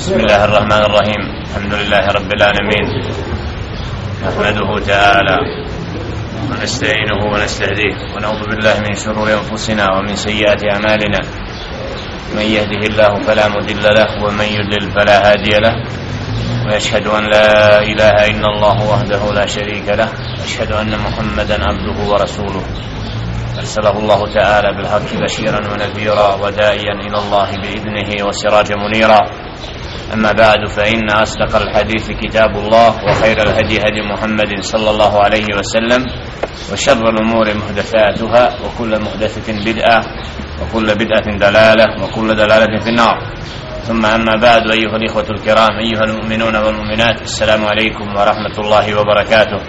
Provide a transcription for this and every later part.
بسم الله الرحمن الرحيم. الحمد لله رب العالمين. نحمده تعالى ونستعينه ونستهديه ونعوذ بالله من شرور أنفسنا ومن سيئات أعمالنا. من يهده الله فلا مضل له ومن يضلل فلا هادي له. وأشهد أن لا إله إلا الله وحده لا شريك له. واشهد أن محمدا عبده ورسوله. أرسله الله تعالى بالحق بشيرا ونذيرا وداعيا إلى الله بإذنه وسراجا منيرا. أما بعد فإن أصدق الحديث كتاب الله وخير الهدي هدي محمد صلى الله عليه وسلم وشر الأمور محدثاتها وكل محدثة بدعة وكل بدعة دلالة وكل دلالة في النار. ثم أما بعد أيها الإخوة الكرام أيها المؤمنون والمؤمنات السلام عليكم ورحمة الله وبركاته.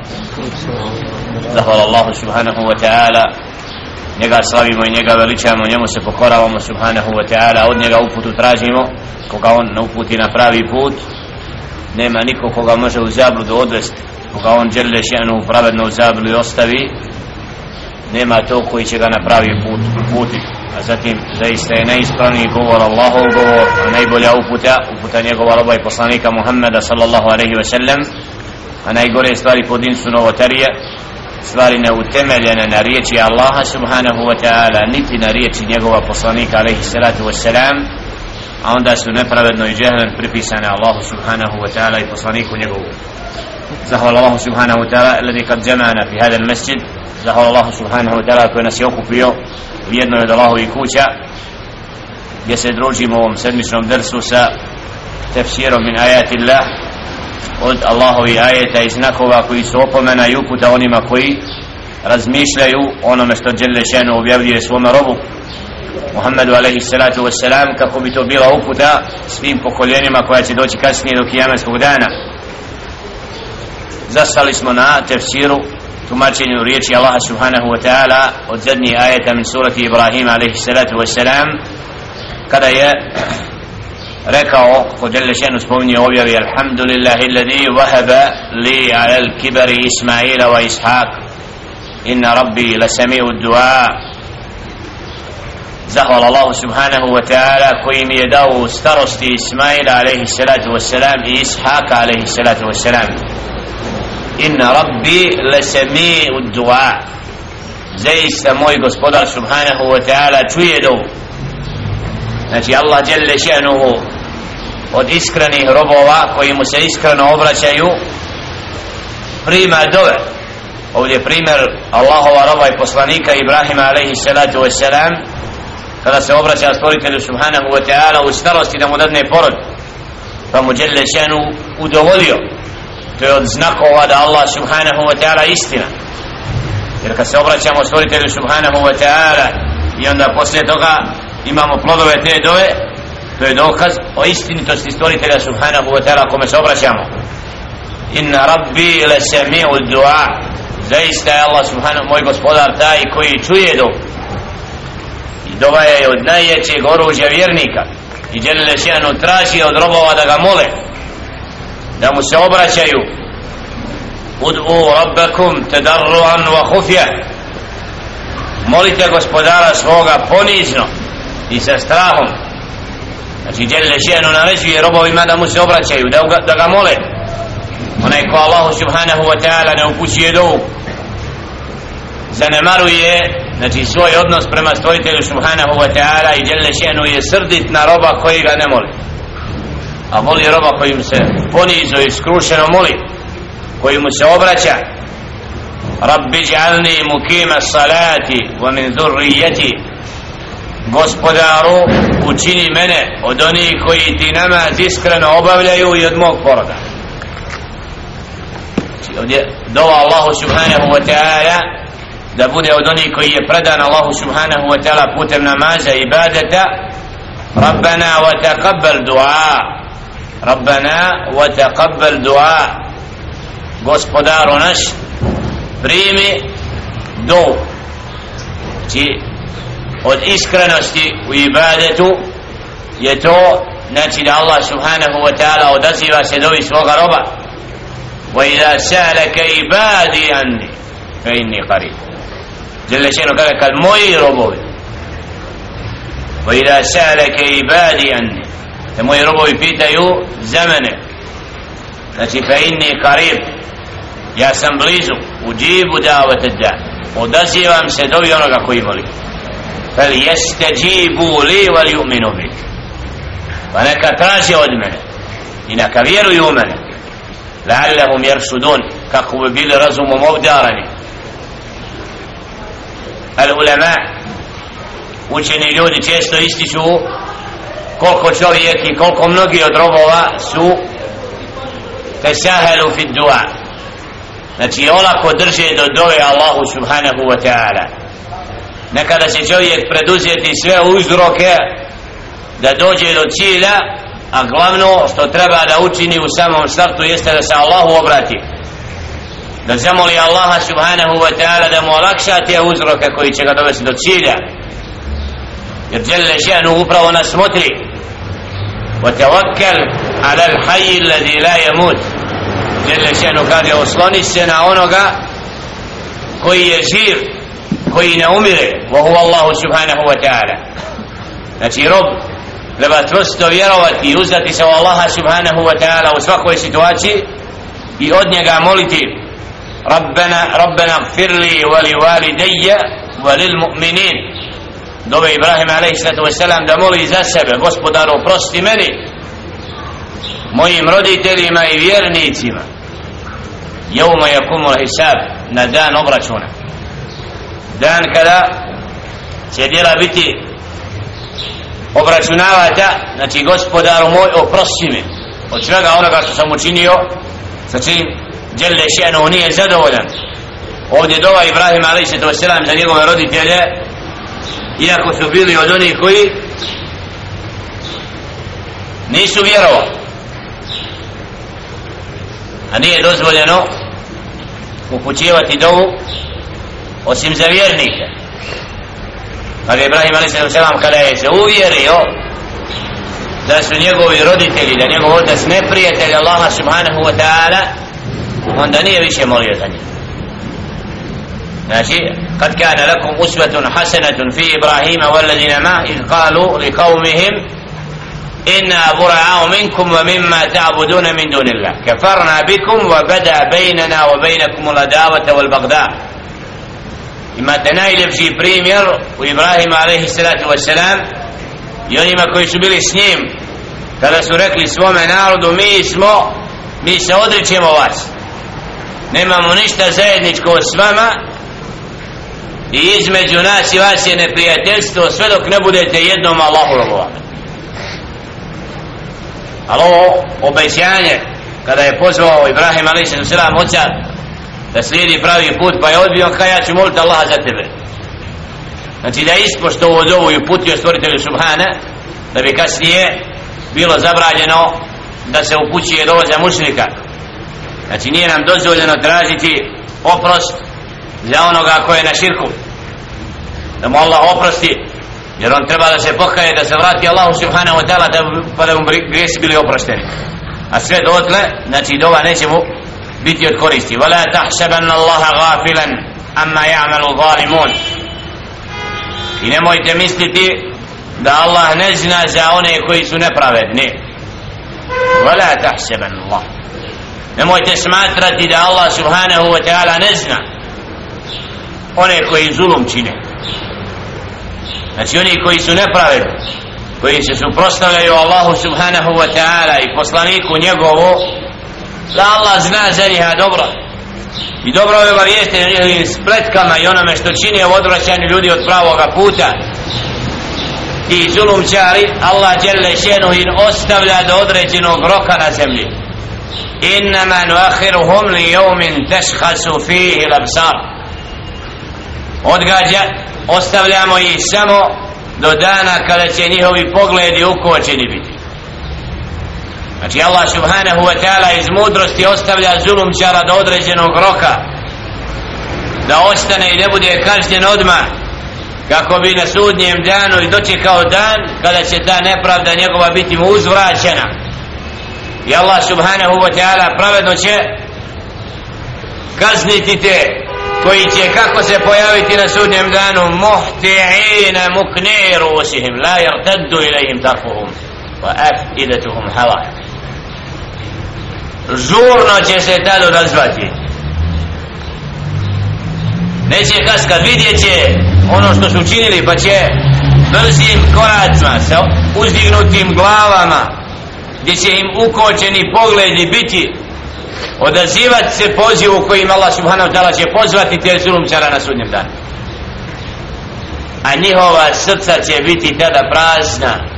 ذكر الله سبحانه وتعالى njega slavimo i njega veličamo, njemu se pokoravamo subhanahu wa ta'ala, od njega uputu tražimo, koga on na uputi na pravi put, nema niko koga može u zabludu odvesti, koga on žele še'nu pravedno u zabludu ostavi, nema to koji će ga na pravi put uputi. A zatim zaista je najispravniji govor Allahov govor, a najbolja uputa, uputa njegova roba i poslanika Muhammeda sallallahu alaihi wa sallam, a najgore stvari po din su novotarije, stvari ne utemeljene na riječi Allaha subhanahu wa ta'ala niti na riječi njegova poslanika alaihi salatu wa salam a onda su nepravedno i džehlen pripisane Allahu subhanahu wa ta'ala i poslaniku njegovu. Zahvala Allahu subhanahu wa ta'ala alladhi kad džemana fi hadan masjid zahvala Allahu subhanahu wa ta'ala koji nas je okupio u jednoj od Allahovih kuća gdje se družimo u ovom sedmičnom dersu sa tefsirom min ajati Allah od Allahovi ajeta i znakova koji su opomena i uputa onima koji razmišljaju onome što Đele Šenu objavljuje svome robu. Muhammedu alaihi salatu wassalam kako bi to bila uputa svim pokoljenima koja će doći kasnije do kijametskog dana. Zastali smo na tefsiru tumačenju riječi Allaha subhanahu wa ta'ala od zadnjih ajeta min surati Ibrahima alaihi salatu wassalam kada je rekao ko djelle šenu spominje objavi alhamdulillahi alladhi wahaba li ala al-kibari Ismaila wa Ishaq inna rabbi la sami'u du'a zahvala Allah subhanahu wa ta'ala koji mi je dao starosti Ismaila alaihi salatu wa salam i Ishaqa alaihi salatu wa salam inna rabbi la sami'u du'a zaista moj gospodar subhanahu wa ta'ala čuje dovu znači Allah djelle še'nuhu od iskrenih robova koji mu se iskreno obraćaju. Prima dove. Ovdje primjer Allahova roba i poslanika Ibrahima alaihi salatu wasalam kada se obraća stvoritelju subhanahu wa ta'ala u starosti da mu dadne porod pa mu djelle šenu udovolio. To je od znakova da Allah subhanahu wa ta'ala istina. Jer kad se obraćamo stvoritelju subhanahu wa ta'ala i onda poslije toga imamo plodove te dove to je dokaz o istinitosti stvoritelja subhanahu wa ta'ala kome se obraćamo. Inna rabbi le sami'u du'a. Zaista je Allah subhanahu moj gospodar taj koji čuje do i dova je od najjećeg oruđa vjernika. I djelile še'nu traži od robova da ga mole da mu se obraćaju. Ud'u rabbakum tedarruan wa khufya. Molite gospodara svoga ponizno i sa strahom znači djelje ženu naređuje robovima da mu se obraćaju da ga, da ga mole. Onaj ko Allahu subhanahu wa ta'ala ne upućuje dovu. Zanemaruje znači svoj odnos prema stvoritelju subhanahu wa ta'ala i djelje ženu je srdit na roba koji ga ne moli. A voli roba kojim se ponizo i skrušeno moli koji mu se obraća. Rabbi džalni mukima salati wa min dhurrijeti gospodaru učini mene od onih koji ti namaz iskreno obavljaju i od mog poroda. Znači ovdje dova Allahu subhanahu wa ta'ala da bude od onih koji je predan Allahu subhanahu wa ta'ala putem namaza i ibadeta. Rabbana wa taqabbal du'a. Rabbana wa taqabbal du'a. Gospodaru naš primi do. Znači od iskrenosti u ibadetu je to znači da Allah subhanahu wa ta'ala odaziva se dovi svoga roba. Wa idha sa'alaka ibadi anni fa inni qarib. Jelle še'nu kaže kad moji robovi. Wa idha sa'alaka ibadi anni te moji robovi pitaju za mene. Znači fa inni qarib ja sam blizu u džibu davate da. Odazivam se dovi onoga koji moli fel jeste džibu li val ju'minu bih pa neka traže od mene i neka vjeruju u mene. la'allahum jersudun kako bi bili razumom obdarani. al ulema učeni ljudi često ističu koliko čovjek i koliko mnogi od robova su tesahelu fi dua. Znači olako drže do dove Allahu subhanahu wa ta'ala nekada će čovjek preduzeti sve uzroke da dođe do cilja a glavno što treba da učini u samom startu jeste da se Allahu obrati da zamoli Allaha subhanahu wa ta'ala da mu olakša te uzroke koji će ga dovesti do cilja jer žele ženu upravo nas smotri وتوكل على الحي الذي لا يموت جل شأنه kaže osloni se na onoga koji je živ koji ne umire وهو الله سبحانه وتعالى znači rob treba čvrsto vjerovati i uzdati se u Allaha subhanahu wa ta'ala u svakoj situaciji i od njega moliti ربنا ربنا اغفر لي ولوالدي وللمؤمنين dove Ibrahim a.s. da moli za sebe gospodaru prosti meni mojim roditeljima i vjernicima jevma jakumu hisab na dan obračuna dan kada će djela biti obračunavata znači gospodaru moj oprosti mi od svega onoga što sam učinio sa čim djelje šenu nije zadovoljan ovdje dova Ibrahim a.s. za njegove roditelje iako su bili od onih koji nisu vjerovali a nije dozvoljeno upućivati dovu osim za vjernike pa ga Ibrahim a.s. kada je se uvjerio da su njegovi roditelji da njegov otac neprijatelj Allaha subhanahu wa ta'ala onda nije više molio za njih ماشي قد كان لكم أسوة حسنة في إبراهيم والذين معه إذ قالوا لقومهم إنا براء منكم ومما تعبدون من دون الله كفرنا بكم وبدأ بيننا وبينكم الأداوة والبغضاء imate najljepši primjer u Ibrahima alaihi salatu wa salam i onima koji su bili s njim. Kada su rekli svome narodu mi smo mi se odričemo vas. Nemamo ništa zajedničko s vama i između nas i vas je neprijateljstvo sve dok ne budete jednom Allahu robovani ali ovo obećanje kada je pozvao Ibrahim alaihi salatu wa salam oca da slijedi pravi put pa je odbio kaj ja ću moliti Allaha za tebe. Znači da ispošto ovo zovu i putio stvoritelju Subhana da bi kasnije bilo zabranjeno da se upućuje dovo za mušnika znači nije nam dozvoljeno tražiti oprost za onoga ko je na širku. Da mu Allah oprosti jer on treba da se pokaje da se vrati Allahu subhanahu wa ta'ala da, pa da mu grijesi bili oprošteni. A sve dotle znači dova neće mu biti od koristi ولا تحسبن الله غافلا amma يعمل الظالمون i nemojte misliti da Allah ne zna za one koji su nepravedni ولا تحسبن الله nemojte smatrati da Allah subhanahu wa ta'ala ne zna one koji zulum čine znači oni koji su nepravedni koji se suprostavljaju Allahu subhanahu wa ta'ala i poslaniku njegovu da Allah zna za njiha dobro. I dobro ove varijeste i njihovim spletkama i onome što čini u odvraćanju ljudi od pravoga puta. I zulumčari Allah djelle šenu in ostavlja do određenog roka na zemlji. Innama nuahiruhum li jevmin tashkhasu fihi labsar. Odgađa ostavljamo ih samo do dana kada će njihovi pogledi ukočeni biti znači Allah subhanahu wa ta'ala iz mudrosti ostavlja zulumčara do određenog roka. Da ostane i ne bude kažnjen odmah kako bi na sudnjem danu i dočekao dan kada će ta nepravda njegova biti mu uzvraćena. I Allah subhanahu wa ta'ala pravedno će kazniti te koji će kako se pojaviti na sudnjem danu muhti'ina mukniru usihim la yartaddu ilaihim tarfuhum wa afidatuhum hawa žurno će se tad odazvati neće kaskat vidjet će ono što su učinili pa će brzim koracima sa uzdignutim glavama gdje će im ukočeni pogledi biti odazivati se pozivu kojim Allah subhanahu wa ta'ala će pozvati te zulumčara na sudnjem danu. A njihova srca će biti tada prazna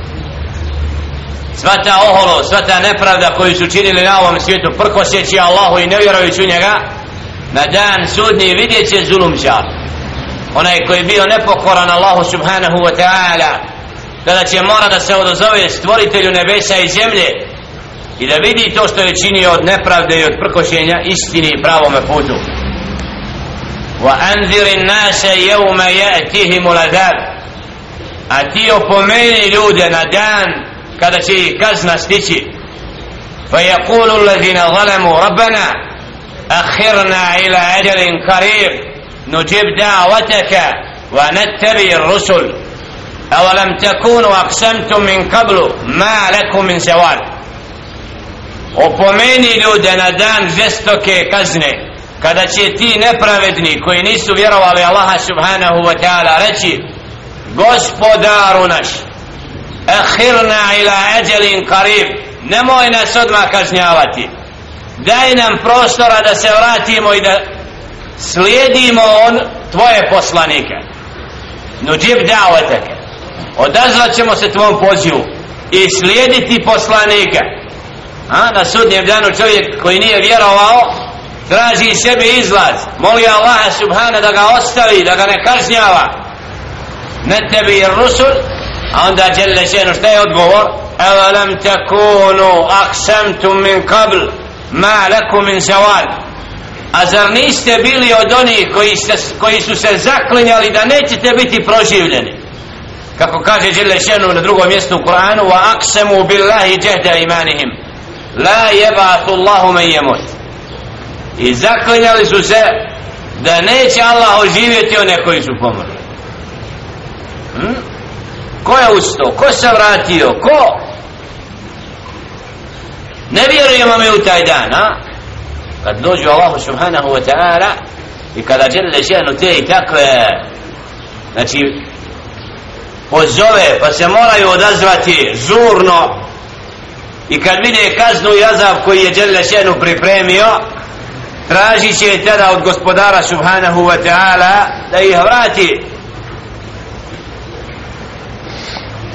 sva ta oholo, sva ta nepravda koju su činili na ovom svijetu prkoseći Allahu i nevjerujući u njega na dan sudnji vidjet će zulumčar. Onaj koji je bio nepokoran Allahu subhanahu wa ta'ala kada će mora da se odozove stvoritelju nebesa i zemlje i da vidi to što je činio od nepravde i od prkošenja istini i pravome putu. Wa anzir nase jevme je'tihimu ladab a ti opomeni ljude na dan kada će ih kazna stići fa yakulu allazina zalemu rabbana akhirna ila ajalin qarib نجيب دعوتك ونتبع الرسل أولم تكونوا أقسمتم من قبل ما لكم من زوال opomeni ljude na dan žestoke kazne kada će ti nepravedni koji nisu vjerovali Allaha subhanahu wa ta'ala reći gospodaru naš ahirna ila ajalin karib nemoj nas odmah kažnjavati. Daj nam prostora da se vratimo i da slijedimo on tvoje poslanike. Nuđib davateke odazvat ćemo se tvom pozivu i slijediti poslanike. A na sudnjem danu čovjek koji nije vjerovao traži sebi izlaz. Moli Allaha subhana da ga ostavi da ga ne kažnjava. Ne tebi rusul a onda djelle Ženu, šta je odgovor? Evalam takunu aksamtum min qabl ma lakum min zawal. A zar niste bili od onih koji, ste, koji su se zaklinjali da nećete biti proživljeni? Kako kaže Đelešenu na drugom mjestu u Kur'anu wa aqsamu billahi jahda imanihim. La yeba'athu Allahu man yamut. I zaklinjali su se da neće Allah oživjeti one koji su pomrli. Hm? Ko je ustao, ko se vratio? Ko? Ne vjerujemo mi u taj dan a? kad dođu Allahu subhanahu wa ta'ala i kada žele ženu te i takve znači pozove pa se moraju odazvati zurno i kad vide kaznu i azav koji je žele ženu pripremio tražit će tada od gospodara subhanahu wa ta'ala da ih vrati.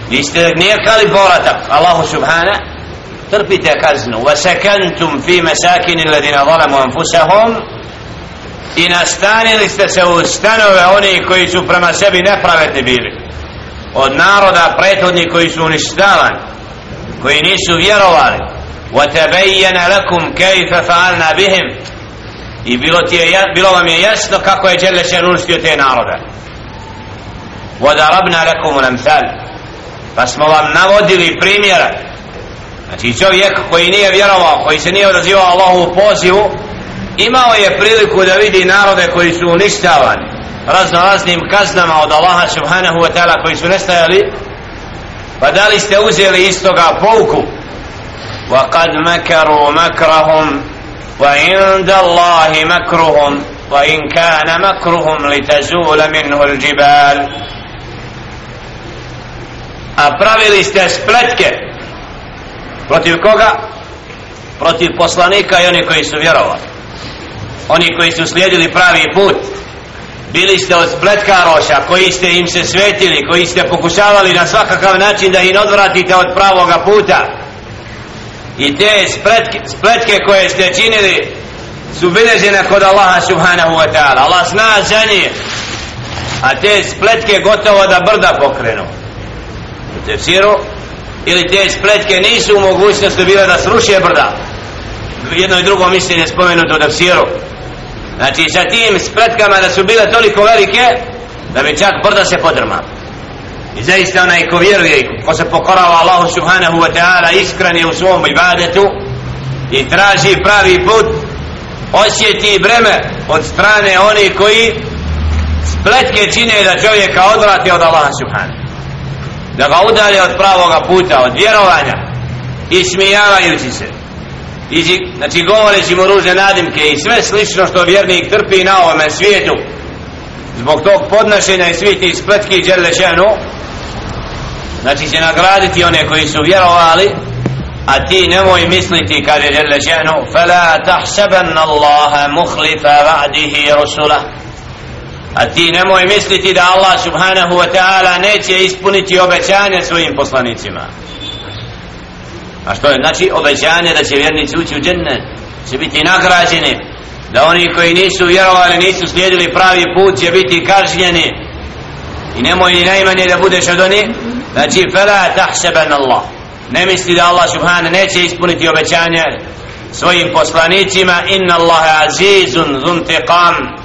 Vi ste kali povratak. Allahu subhanahu trpite kaznu. Wa sakantum fi masakin alladhina zalamu anfusahum. I nastanili ste se u stanove oni koji su prema sebi nepravedni bili. Od naroda prethodni koji su uništavani koji nisu vjerovali. Wa tabayyana lakum kayfa fa'alna bihim. I bilo, ti je, bilo vam je jasno kako je Đele se uništio te narode. Wa darabna lakum al-amthal pa smo vam navodili primjera Znači čovjek koji nije vjerovao, koji se nije odazivao Allahu pozivu, imao je priliku da vidi narode koji su uništavani razno raznim kaznama od Allaha subhanahu wa ta'ala koji su nestajali pa da li ste uzeli istoga pouku وقد مكروا مكرهم وعند الله مكرهم وإن كان مكرهم لتزول منه الجبال a pravili ste spletke. Protiv koga? protiv poslanika i oni koji su vjerovali. Oni koji su slijedili pravi put. Bili ste od spletkaroša koji ste im se svetili koji ste pokušavali na svakakav način da ih odvratite od pravoga puta. I te spletke, spletke koje ste činili su bilježene kod Allaha subhanahu wa ta'ala. Allah zna za njih. A te spletke gotovo da brda pokrenu tefsiru ili te spletke nisu u mogućnosti bile da sruše brda. Jedno i drugo mišljenje spomenuto da tefsiru znači sa tim spletkama da su bile toliko velike da bi čak brda se podrma. I zaista onaj ko vjeruje ko se pokorava Allahu subhanahu wa ta'ala iskren je u svom ibadetu i traži pravi put osjeti breme od strane oni koji spletke čine da čovjeka odvrati od Allaha subhanahu da ga udalje od pravoga puta od vjerovanja. I smijavajući se. I znači govoreći mu ružne nadimke i sve slično što vjernik trpi na ovome svijetu. Zbog tog podnašenja i svih tih spletki Đerlešenu znači će nagraditi one koji su vjerovali a ti nemoj misliti kaže Đerlešenu fela tahsaban Allaha muhlifa va'dihi rasulah a ti nemoj misliti da Allah subhanahu wa ta'ala neće ispuniti obećanje svojim poslanicima. A što je znači obećanje da će vjernici ući u džennet će biti nagrađeni da oni koji nisu vjerovali nisu slijedili pravi put će biti kažnjeni. I nemoj ni najmanje da budeš od oni znači fela tahseben Allah. Ne misli da Allah subhanahu neće ispuniti obećanje svojim poslanicima. Inna Allah azizun zuntiqam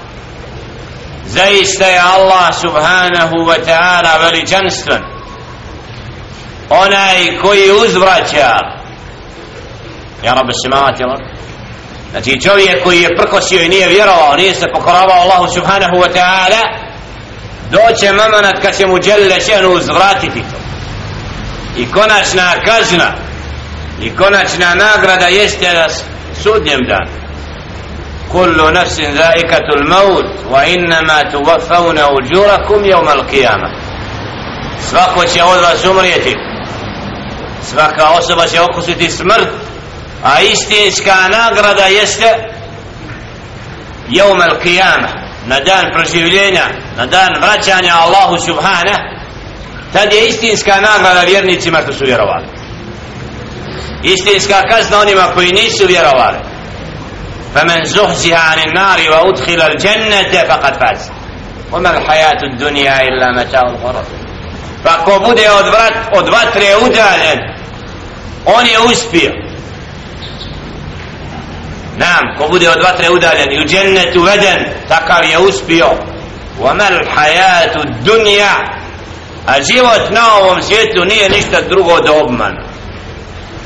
zaista je Allah subhanahu wa ta'ala veličanstven. Onaj koji uzvraća ja rabbi samavati znači čovjek koji je prkosio i nije vjerovao nije se pokoravao Allahu subhanahu wa ta'ala doće mamanat kad će mu djelle šenu uzvratiti to. I konačna kazna i konačna nagrada jeste da sudnjem dan kullu nafsin zaikatul maut wa innama tuvaffavna uđurakum jevmal qiyama svako će od vas umrijeti. Svaka osoba će okusiti smrt a istinska nagrada jeste jevm al qiyama na dan proživljenja na dan vraćanja Allahu subhana tad je istinska nagrada vjernicima što su vjerovali. Istinska kazna onima koji nisu vjerovali. فمن زحزح عن النار وأدخل الجنة فقد فاز وما الحياة الدنيا إلا متاع الغرور فako bude od, vrat, od vatre udaljen on je uspio Nam, ko bude od vatre udaljen i u džennetu veden, takav je uspio. وَمَا الْحَيَاتُ الدُّنْيَا A život na ovom svijetu nije ništa drugo od obmana.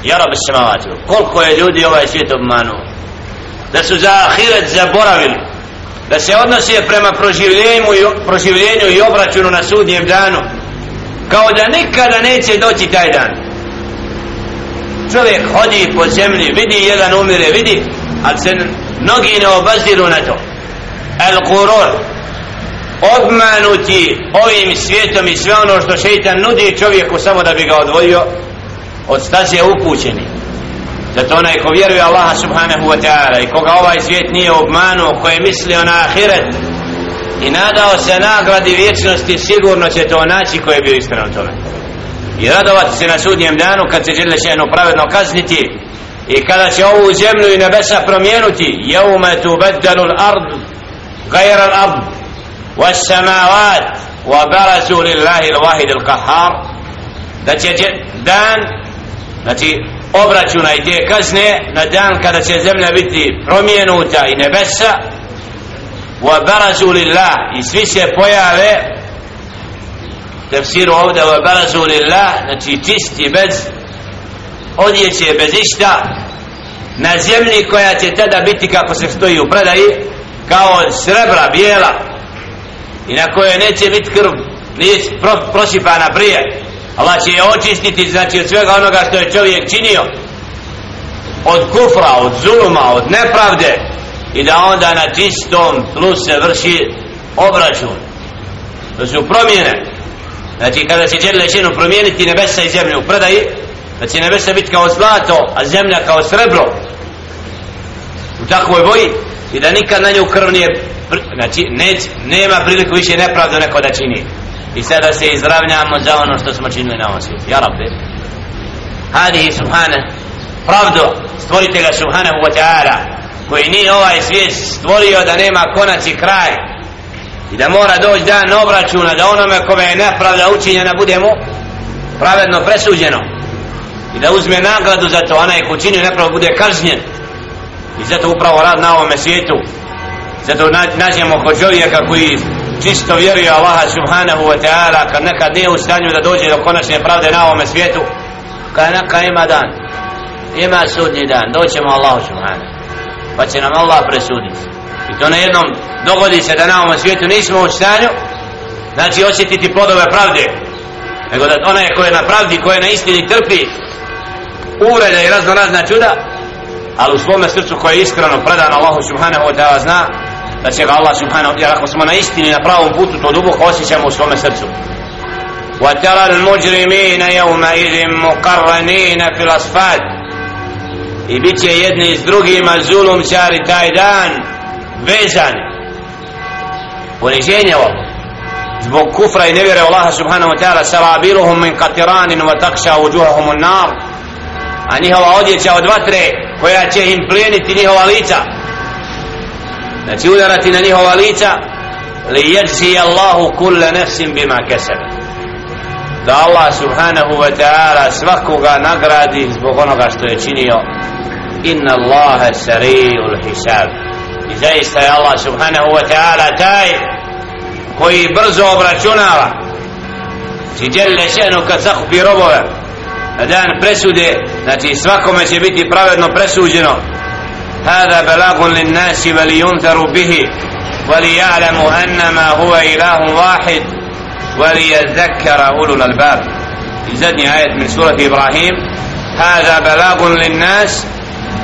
Ja rabi samavati, koliko je ljudi ovaj svijet obmanu? Da su za ahiret zaboravili, da se odnose prema proživljenju i, proživljenju i obračunu na sudnjem danu, kao da nikada neće doći taj dan. Čovjek hodi po zemlji, vidi jedan umire, vidi ali se mnogi ne obaziru na to el kuror obmanuti ovim svijetom i sve ono što šeitan nudi čovjeku samo da bi ga odvojio od staze da to onaj ko vjeruje Allaha subhanahu wa ta'ala i koga ovaj svijet nije obmanuo ko je mislio na ahiret i nadao se nagradi vječnosti sigurno će to naći ko je bio iskren tome. I radovati se na sudnjem danu kad se žele šeno pravedno kazniti i kada će ovu zemlju i nebesa promijenuti. Jevme tu beddalu l'ard gajra l'ard wa samavat wa barazu lillahi l'wahid l'kahar da će dan znači obračuna i te kazne na dan kada će zemlja biti promijenuta i nebesa. Wa barazu lillah. I svi se pojave. Tefsiru ovdje wa barazu lillah. Znači čisti bez odjeće bez išta. Na zemlji koja će tada biti kako se stoji u predaji kao srebra bijela i na kojoj neće biti krv nije prosipana prije. Allah će je očistiti znači od svega onoga što je čovjek činio. Od kufra, od zuluma, od nepravde. I da onda na čistom tlu se vrši obračun. To su promjene. Znači kada će Đerlešinu promijeniti nebesa i zemlju u predaji da će nebesa biti kao zlato a zemlja kao srebro. U takvoj boji. I da nikad na nju krv nije znači neć, nema priliku više nepravdu neko da čini i sada se izravnjamo za ono što smo činili na ovom svijetu. Ja rabbi hadihi subhane pravdo stvoritelja subhanahu wa ta'ala koji nije ovaj svijet stvorio da nema konac i kraj i da mora doći dan obračuna da onome kome je nepravda učinjena budemo pravedno presuđeno i da uzme nagradu za to onaj ko čini nepravda bude kažnjen. I zato upravo rad na ovome svijetu zato nađemo kod čovjeka koji čisto vjeruje Allaha subhanahu wa ta'ala kad nekad nije u stanju da dođe do konačne pravde na ovome svijetu kad neka ima dan ima sudnji dan doćemo Allahu subhanahu. Pa će nam Allah presuditi. I to na jednom dogodi se da na ovom svijetu nismo u stanju znači osjetiti plodove pravde nego da onaj ko je na pravdi ko je na istini trpi uvrede i razno razna čuda ali u svome srcu koje je iskreno predan Allahu subhanahu wa ta'ala zna da će ga Allah subhanahu wa ta'ala ako smo na istini na pravom putu to duboko osjećamo u svome srcu وترى المجرمين يومئذ مقرنين في الأصفاد i bit će jedni s drugima zulumčari taj dan vezani poniženje ovo zbog kufra i nevjere Allaha subhanahu wa ta'ala sarabiluhum min katiranin wa takša uđuhahum un nar a njihova odjeća od vatre koja će im plijeniti njihova lica znači udarati na njihova lica li jeđzi Allahu kulle nefsim bima kesebe da Allah subhanahu wa ta'ala svakoga nagradi zbog onoga što je činio. Inna Allahe sari'ul hisab. I zaista je Allah subhanahu wa ta'ala taj koji brzo obračunava. Znači, si djelje šenu kad zakupi robove. Na dan presude znači svakome će biti pravedno presuđeno. هذا بلاغ للناس ولينذروا به وليعلموا انما هو إله واحد وليذكر أولو الألباب. زدني آية من سورة إبراهيم. هذا بلاغ للناس.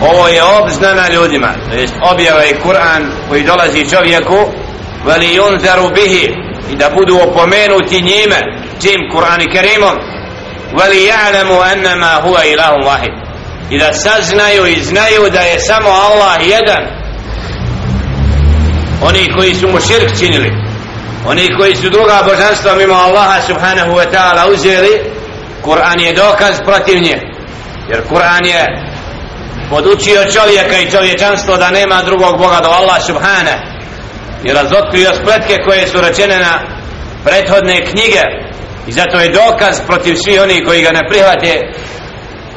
هو يوب زنما لودما أبيا ويكرآن ويدلزي شوفيكو ولينذر به إذا بدوا بمينو تنيما جيم قرآن كريم وليعلموا أنما هو إله واحد. I da saznaju i znaju da je samo Allah jedan. Oni koji su mu širk činili. Oni koji su druga božanstva mimo Allaha subhanahu wa ta'ala uzeli Kur'an je dokaz protiv nje. Jer Kur'an je podučio čovjeka i čovječanstvo da nema drugog Boga do Allah subhana i razotkrio spletke koje su rečene na prethodne knjige. I zato je dokaz protiv svih oni koji ga ne prihvate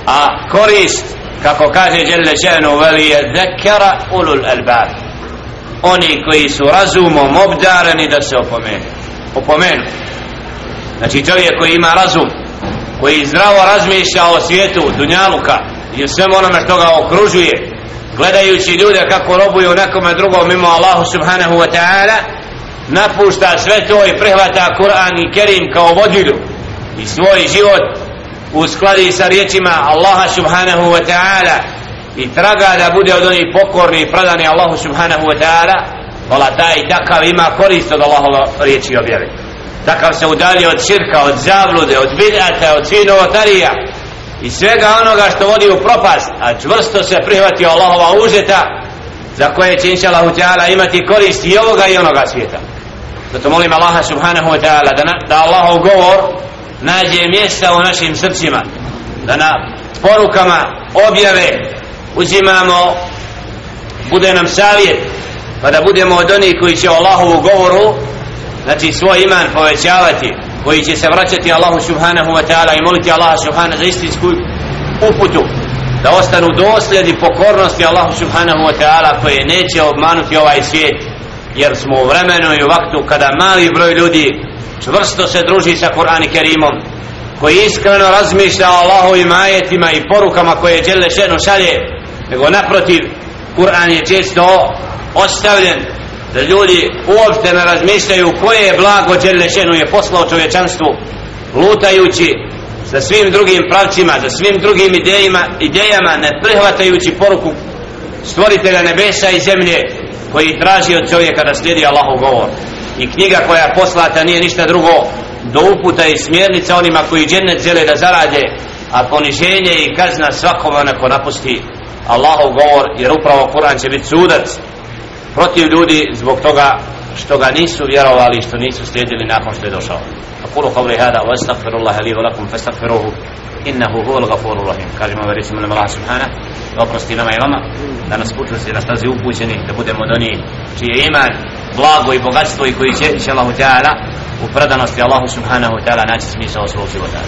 a korist kako kaže Đelle Šenu veli je zekera ulul albab. Oni koji su razumom obdareni da se opomenu. Opomenu. Znači čovjek koji ima razum koji zdravo razmišlja o svijetu dunjaluka i o svemu onome što ga okružuje gledajući ljude kako robuju nekome drugom mimo Allahu subhanahu wa ta'ala napušta sve to i prihvata Kur'an i Kerim kao vodilju i svoj život uskladi sa riječima Allaha subhanahu wa ta'ala i traga da bude od onih pokorni i predani Allahu subhanahu wa ta'ala vola taj takav ima korist od Allahova riječi objave. Takav se udalje od širka, od zablude, od bidata, od svih novotarija i svega onoga što vodi u propast a čvrsto se prihvati Allahova užeta za koje će inša Allahu ta'ala imati korist i ovoga i onoga svijeta. Zato molim Allaha subhanahu wa ta'ala da, da Allahov govor nađe mjesta u našim srcima da na porukama objave uzimamo bude nam savjet pa da budemo od onih koji će Allahovu govoru znači svoj iman povećavati koji će se vraćati Allahu subhanahu wa ta'ala i moliti Allaha subhanahu za istinsku uputu da ostanu dosljedni pokornosti Allahu subhanahu wa ta'ala koje neće obmanuti ovaj svijet jer smo u vremenu i u vaktu kada mali broj ljudi čvrsto se druži sa Kur'an i Kerimom koji iskreno razmišlja o Allahovim ajetima i porukama koje je Đele Šenu šalje nego naprotiv Kur'an je često ostavljen da ljudi uopšte ne razmišljaju koje je blago Đelešenu je poslao čovječanstvu lutajući sa svim drugim pravcima, sa svim drugim idejima, idejama, ne prihvatajući poruku stvoritelja nebesa i zemlje koji traži od čovjeka da slijedi Allahov govor. I knjiga koja je poslata nije ništa drugo do uputa i smjernica onima koji džennet žele da zarade, a poniženje i kazna svakom onako napusti Allahov govor, jer upravo Kur'an će biti sudac protiv ljudi zbog toga što ga nisu vjerovali što nisu slijedili nakon što je došao. أقول قولي هذا وأستغفر الله li ولكم lakum fastaghfiruhu innahu huwal ghafurur rahim. Kažemo da recimo nam Allah subhanahu da oprosti nama i vama da nas učvrsti na stazi upućeni da budemo od onih čije iman blago i bogatstvo i koji će inša Allahu ta'ala u predanosti Allahu subhanahu ta'ala naći smisao svog života.